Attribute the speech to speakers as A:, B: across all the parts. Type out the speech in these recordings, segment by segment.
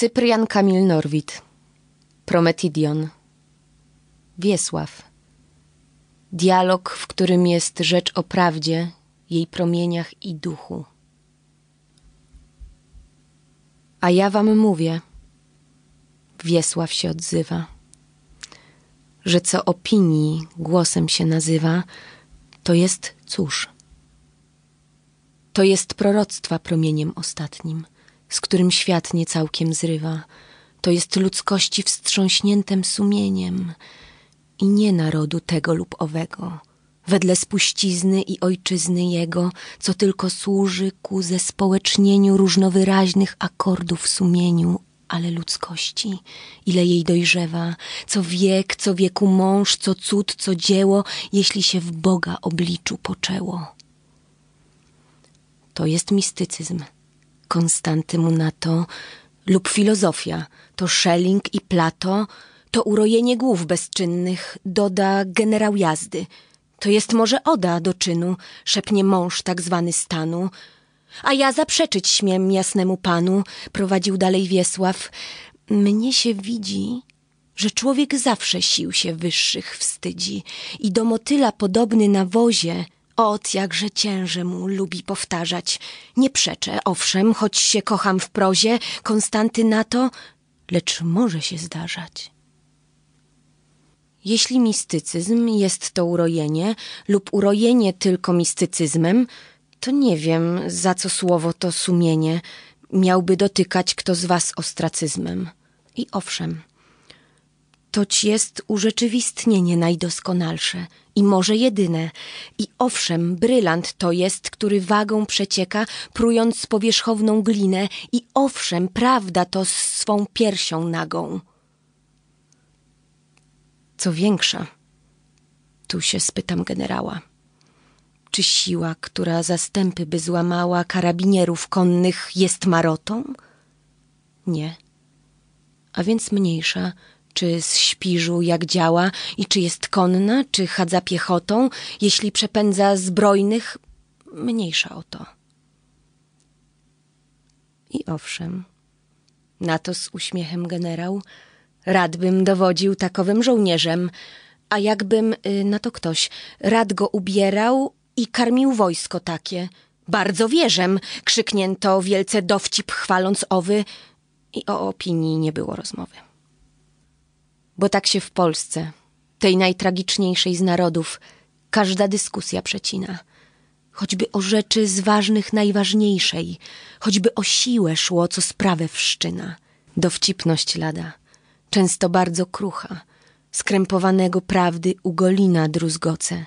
A: Cyprian Kamil Norwid Prometidion Wiesław Dialog, w którym jest rzecz o prawdzie, jej promieniach i duchu. A ja wam mówię, Wiesław się odzywa, że co opinii głosem się nazywa, to jest cóż. To jest proroctwa promieniem ostatnim, z którym świat nie całkiem zrywa. To jest ludzkości wstrząśniętym sumieniem i nie narodu tego lub owego, wedle spuścizny i ojczyzny jego, co tylko służy ku zespołecznieniu różnowyraźnych akordów sumieniu, ale ludzkości, ile jej dojrzewa, co wiek, co wieku mąż, co cud, co dzieło, jeśli się w Boga obliczu poczęło. To jest mistycyzm, Konstanty mu na to, lub filozofia, to Schelling i Plato, to urojenie głów bezczynnych, doda generał jazdy. To jest może oda do czynu, szepnie mąż tak zwany stanu. A ja zaprzeczyć śmiem jasnemu panu, prowadził dalej Wiesław. Mnie się widzi, że człowiek zawsze sił się wyższych wstydzi i do motyla podobny na wozie, Ot, jakże cięże mu lubi powtarzać. Nie przeczę, owszem, choć się kocham w prozie, Konstanty na to, lecz może się zdarzać. Jeśli mistycyzm jest to urojenie, lub urojenie tylko mistycyzmem, to nie wiem, za co słowo to sumienie miałby dotykać kto z was ostracyzmem. I owszem, toć jest urzeczywistnienie najdoskonalsze i może jedyne. I owszem, brylant to jest, który wagą przecieka, prując powierzchowną glinę. I owszem, prawda to z swą piersią nagą. Co większa, tu się spytam generała. Czy siła, która zastępy by złamała karabinierów konnych, jest marotą? Nie. A więc mniejsza, czy z śpiżu jak działa i czy jest konna, czy chadza piechotą, jeśli przepędza zbrojnych, mniejsza o to. I owszem, na to z uśmiechem generał, radbym dowodził takowym żołnierzem, a jakbym, y, na to ktoś, rad go ubierał i karmił wojsko takie. Bardzo wierzem, krzyknięto wielce dowcip chwaląc owy i o opinii nie było rozmowy. Bo tak się w Polsce, tej najtragiczniejszej z narodów, każda dyskusja przecina. Choćby o rzeczy z ważnych najważniejszej, choćby o siłę szło, co sprawę wszczyna. Dowcipność lada, często bardzo krucha, skrępowanego prawdy ugolina druzgoce,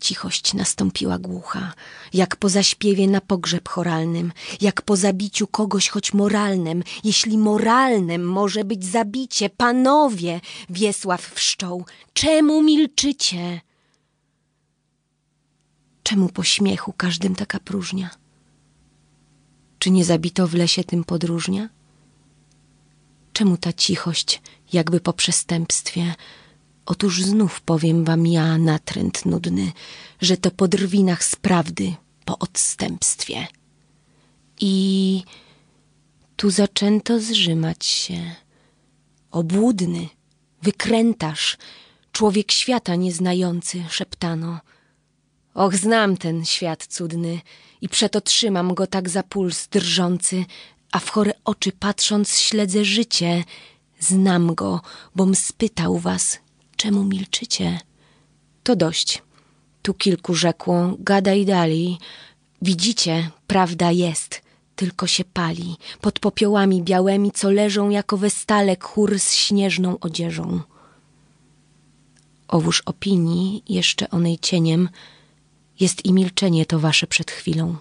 A: Cichość nastąpiła głucha, jak po zaśpiewie na pogrzeb choralnym, jak po zabiciu kogoś choć moralnym. Jeśli moralnym może być zabicie, panowie, Wiesław wszczął, czemu milczycie? Czemu po śmiechu każdym taka próżnia? Czy nie zabito w lesie tym podróżnia? Czemu ta cichość, jakby po przestępstwie, Otóż znów powiem wam ja, natręt nudny, że to po drwinach z prawdy, po odstępstwie. I tu zaczęto zrzymać się. Obłudny, wykrętasz, człowiek świata nieznający, szeptano. Och, znam ten świat cudny i przeto trzymam go tak za puls drżący, a w chore oczy patrząc śledzę życie. Znam go, bom spytał was, Czemu milczycie? To dość. Tu kilku rzekło, gadaj dalej. Widzicie, prawda jest, tylko się pali, pod popiołami białymi, co leżą jako we stale chór z śnieżną odzieżą. Owóż opinii, jeszcze onej cieniem, jest i milczenie to wasze przed chwilą,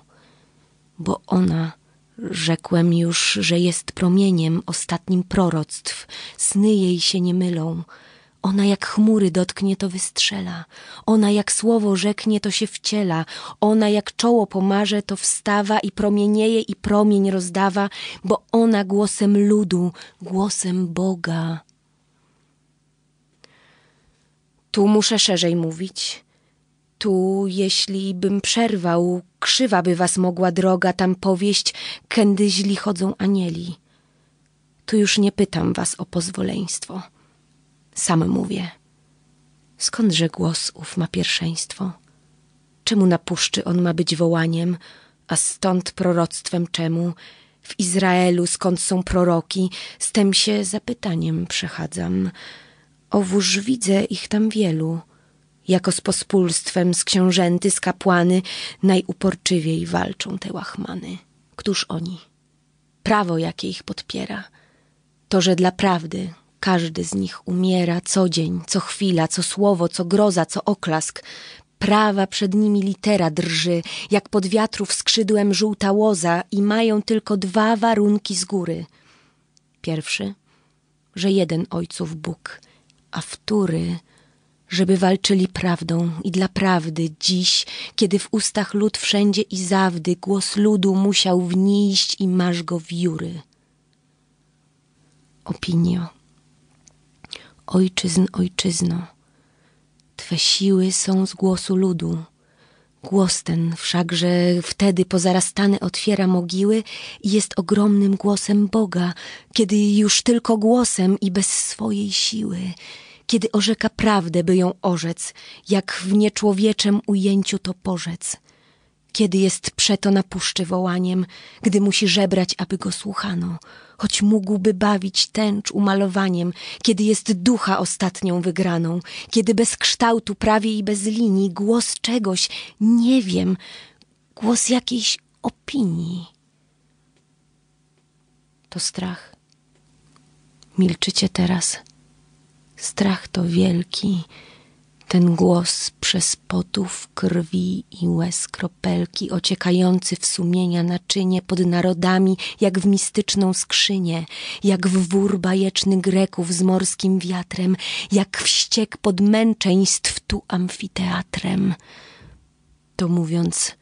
A: bo ona, rzekłem już, że jest promieniem ostatnim proroctw, sny jej się nie mylą, ona jak chmury dotknie, to wystrzela. Ona jak słowo rzeknie, to się wciela. Ona jak czoło pomarze, to wstawa i promienieje i promień rozdawa, bo ona głosem ludu, głosem Boga. Tu muszę szerzej mówić. Tu, jeśli bym przerwał, krzywa by was mogła droga tam powieść, kędy źli chodzą anieli. Tu już nie pytam was o pozwoleństwo. Sam mówię. Skądże głos ów ma pierwszeństwo? Czemu na puszczy on ma być wołaniem, a stąd proroctwem czemu? W Izraelu skąd są proroki, z tym się zapytaniem przechadzam. Owóż widzę ich tam wielu, jako z pospólstwem, z książęty, z kapłany, najuporczywiej walczą te łachmany. Któż oni? Prawo, jakie ich podpiera. To, że dla prawdy każdy z nich umiera co dzień, co chwila, co słowo, co groza, co oklask. Prawa przed nimi litera drży, jak pod wiatrów skrzydłem żółta łoza i mają tylko dwa warunki z góry. Pierwszy, że jeden ojców Bóg, a wtóry, żeby walczyli prawdą i dla prawdy dziś, kiedy w ustach lud wszędzie i zawdy głos ludu musiał wnieść i masz go wióry. Opinio, ojczyzn, ojczyzno, Twe siły są z głosu ludu. Głos ten wszakże wtedy pozarastany otwiera mogiły i jest ogromnym głosem Boga, kiedy już tylko głosem i bez swojej siły, kiedy orzeka prawdę, by ją orzec, jak w nieczłowieczem ujęciu to porzec – kiedy jest przeto na puszczy wołaniem, gdy musi żebrać, aby go słuchano, choć mógłby bawić tęcz umalowaniem, kiedy jest ducha ostatnią wygraną, kiedy bez kształtu prawie i bez linii, głos czegoś, nie wiem, głos jakiejś opinii. To strach. Milczycie teraz. Strach to wielki, ten głos przez potów krwi i łez kropelki, ociekający w sumienia naczynie pod narodami, jak w mistyczną skrzynię, jak w wór bajeczny Greków z morskim wiatrem, jak wściek pod męczeństw tu amfiteatrem. To mówiąc,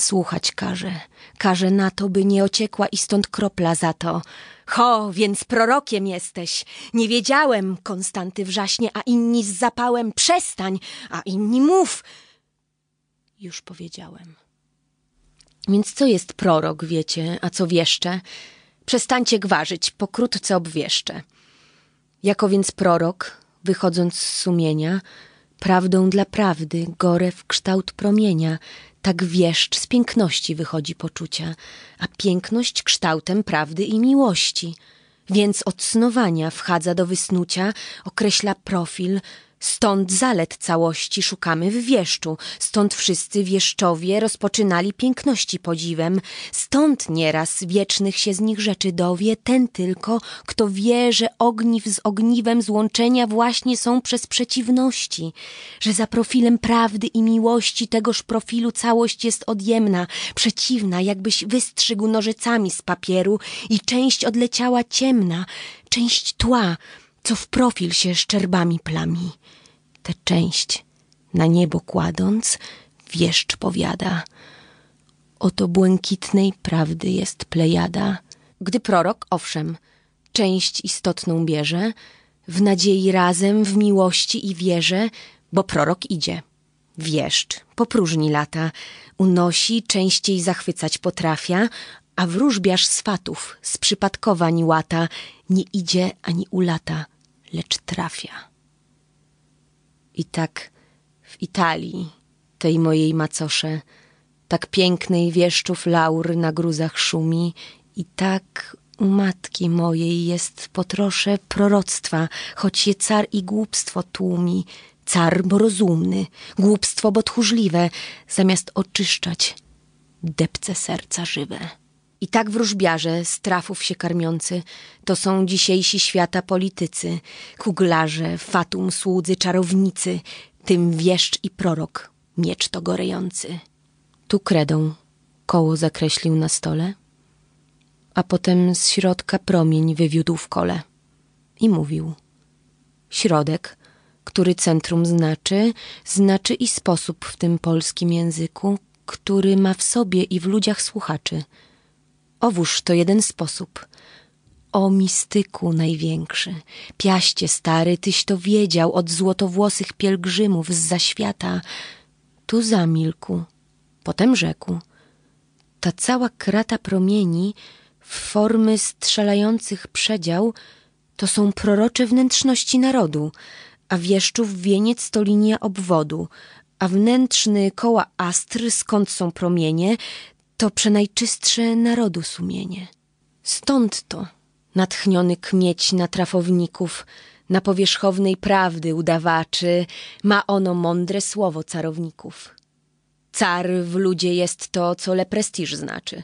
A: słuchać każe, każe na to, by nie ociekła i stąd kropla za to, Ho, więc prorokiem jesteś. Nie wiedziałem, Konstanty wrzaśnie, a inni z zapałem przestań, a inni mów. Już powiedziałem. Więc co jest prorok, wiecie, a co wieszcze? Przestańcie gwarzyć, pokrótce obwieszczę. Jako więc prorok, wychodząc z sumienia, prawdą dla prawdy, gore w kształt promienia, tak wieszcz z piękności wychodzi poczucia, a piękność kształtem prawdy i miłości. Więc od snowania wchadza do wysnucia, określa profil, Stąd zalet całości szukamy w wieszczu, stąd wszyscy wieszczowie rozpoczynali piękności podziwem, stąd nieraz wiecznych się z nich rzeczy dowie, ten tylko, kto wie, że ogniw z ogniwem złączenia właśnie są przez przeciwności, że za profilem prawdy i miłości tegoż profilu całość jest odjemna, przeciwna, jakbyś wystrzygł nożycami z papieru i część odleciała ciemna, część tła, co w profil się szczerbami plami. Tę część na niebo kładąc, wieszcz powiada. Oto błękitnej prawdy jest plejada. Gdy prorok, owszem, część istotną bierze, w nadziei razem, w miłości i wierze, bo prorok idzie. Wieszcz, popróżni lata, unosi, częściej zachwycać potrafia, a wróżbiarz swatów z przypadkowań łata nie idzie ani ulata trafia. I tak w Italii, tej mojej macosze, tak pięknej wieszczów laur na gruzach szumi, i tak u matki mojej jest potrosze proroctwa, choć je car i głupstwo tłumi. Car, bo rozumny, głupstwo, bo tchórzliwe, zamiast oczyszczać, depce serca żywe. I tak wróżbiarze, strafów się karmiący, to są dzisiejsi świata politycy, kuglarze, fatum słudzy, czarownicy, tym wieszcz i prorok, miecz to gorejący. Tu kredą koło zakreślił na stole, a potem z środka promień wywiódł w kole i mówił. Środek, który centrum znaczy, znaczy i sposób w tym polskim języku, który ma w sobie i w ludziach słuchaczy – Owóż to jeden sposób. O mistyku największy, piaście stary, tyś to wiedział od złotowłosych pielgrzymów z zaświata. Tu zamilkł, potem rzekł. Ta cała krata promieni Formy strzelających przedział to są prorocze wnętrzności narodu, a wieszczów wieniec to linia obwodu, a wnętrzny koła astr, skąd są promienie, to przenajczystsze narodu sumienie. Stąd to natchniony kmieć na trafowników, na powierzchownej prawdy udawaczy, ma ono mądre słowo carowników. Car w ludzie jest to, co le prestiż znaczy.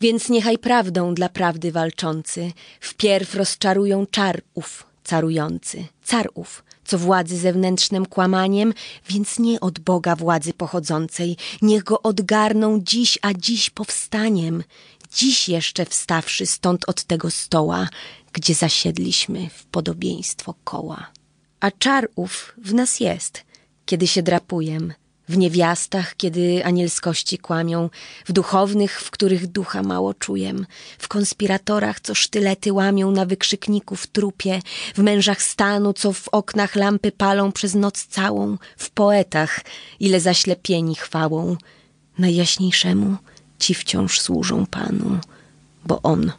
A: Więc niechaj prawdą dla prawdy walczący wpierw rozczarują czar ów carujący, car ów, co władzy zewnętrznym kłamaniem, więc nie od Boga władzy pochodzącej, niech go odgarną dziś, a dziś powstaniem, dziś jeszcze wstawszy stąd od tego stoła, gdzie zasiedliśmy w podobieństwo koła. A czar ów w nas jest, kiedy się drapujem, w niewiastach, kiedy anielskości kłamią, w duchownych, w których ducha mało czujem, w konspiratorach, co sztylety łamią na wykrzykników trupie, w mężach stanu, co w oknach lampy palą przez noc całą, w poetach, ile zaślepieni chwałą. Najjaśniejszemu ci wciąż służą Panu, bo On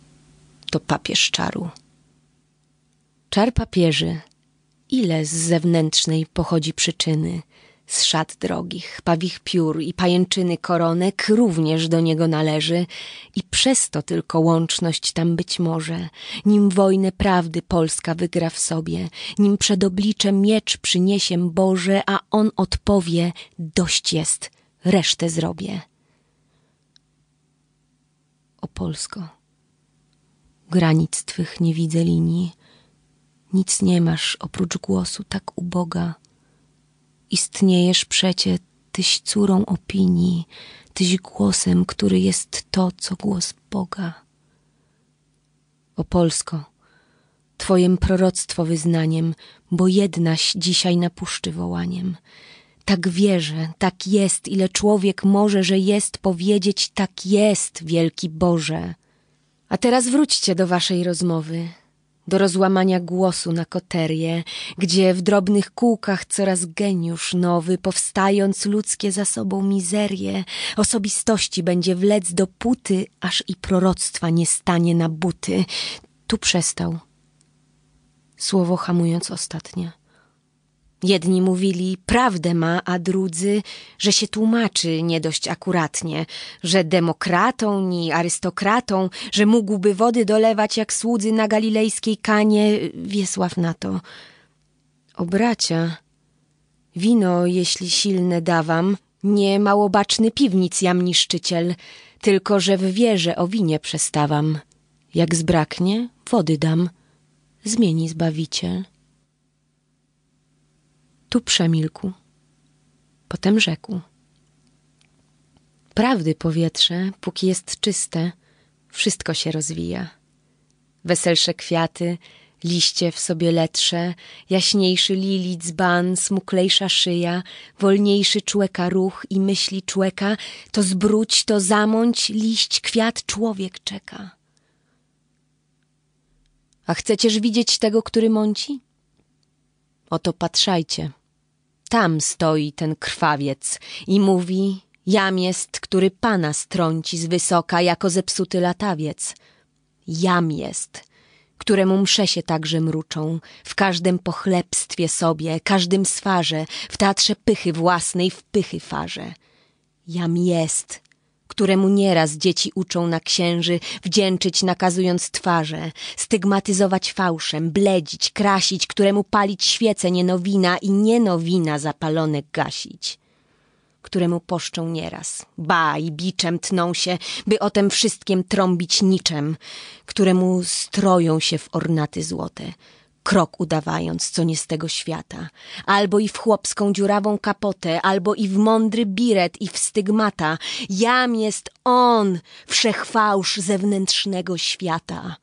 A: to papież czaru. Czar papieży, ile z zewnętrznej pochodzi przyczyny – z szat drogich, pawich piór i pajęczyny koronek również do niego należy i przez to tylko łączność tam być może, nim wojnę prawdy Polska wygra w sobie, nim przed obliczem miecz przyniesiem Boże, a on odpowie, dość jest, resztę zrobię. O Polsko, granic twych nie widzę linii, nic nie masz oprócz głosu tak uboga, Istniejesz przecie, tyś córą opinii, tyś głosem, który jest to, co głos Boga. O Polsko, Twojem proroctwo wyznaniem, bo jednaś dzisiaj na puszczy wołaniem. Tak wierzę, tak jest, ile człowiek może, że jest powiedzieć, tak jest, wielki Boże. A teraz wróćcie do waszej rozmowy do rozłamania głosu na koterię, gdzie w drobnych kółkach coraz geniusz nowy, powstając ludzkie za sobą mizerię, osobistości będzie wlec do puty, aż i proroctwa nie stanie na buty. Tu przestał. Słowo hamując ostatnie. Jedni mówili, prawdę ma, a drudzy, że się tłumaczy nie dość akuratnie, że demokratą ni arystokratą, że mógłby wody dolewać jak słudzy na galilejskiej kanie, Wiesław na to. O bracia, wino, jeśli silne dawam, nie małobaczny piwnic jam niszczyciel, tylko że w wierze o winie przestawam. Jak zbraknie, wody dam, zmieni Zbawiciel. Tu przemilkł. Potem rzekł. Prawdy powietrze, póki jest czyste, wszystko się rozwija. Weselsze kwiaty, liście w sobie letrze, jaśniejszy lili dzban, smuklejsza szyja, wolniejszy człeka ruch i myśli człeka, to zbróć, to zamąć, liść, kwiat, człowiek czeka. A chcecież widzieć tego, który mąci? Oto patrzajcie. Tam stoi ten krwawiec i mówi, jam jest, który pana strąci z wysoka jako zepsuty latawiec. Jam jest, któremu msze się także mruczą, w każdym pochlebstwie sobie, każdym swarze, w teatrze pychy własnej w pychy farze. Jam jest, któremu nieraz dzieci uczą na księży wdzięczyć nakazując twarze, stygmatyzować fałszem, bledzić, krasić, któremu palić świece nienowina i nienowina zapalone gasić któremu poszczą nieraz, ba i biczem tną się, by o tem wszystkim trąbić niczem, któremu stroją się w ornaty złote, krok udawając, co nie z tego świata, albo i w chłopską dziurawą kapotę, albo i w mądry biret i w stygmata. Jam jest on, wszechfałsz zewnętrznego świata.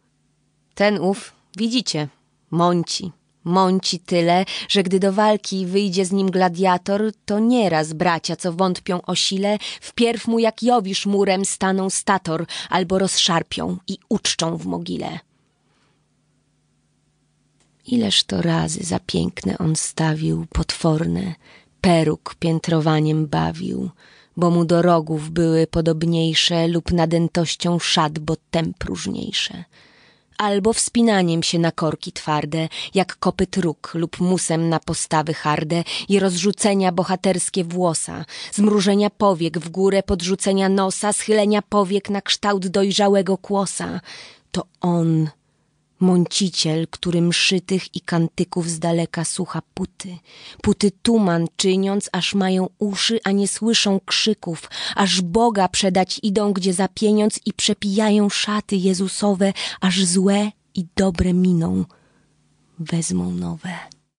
A: Ten ów, widzicie, mąci, mąci tyle, że gdy do walki wyjdzie z nim gladiator, to nieraz bracia, co wątpią o sile, wpierw mu jak Jowisz murem staną stator, albo rozszarpią i uczczą w mogile. Ileż to razy za piękne on stawił, potworne, peruk piętrowaniem bawił, bo mu do rogów były podobniejsze lub nadętością szat, bo tem próżniejsze albo wspinaniem się na korki twarde, jak kopyt róg lub musem na postawy harde i rozrzucenia bohaterskie włosa, zmrużenia powiek w górę podrzucenia nosa, schylenia powiek na kształt dojrzałego kłosa. To on Mąciciel, który mszy tych i kantyków z daleka słucha puty. Puty tuman czyniąc, aż mają uszy, a nie słyszą krzyków. Aż Boga przedać idą, gdzie za pieniądz i przepijają szaty Jezusowe, aż złe i dobre miną. Wezmą nowe.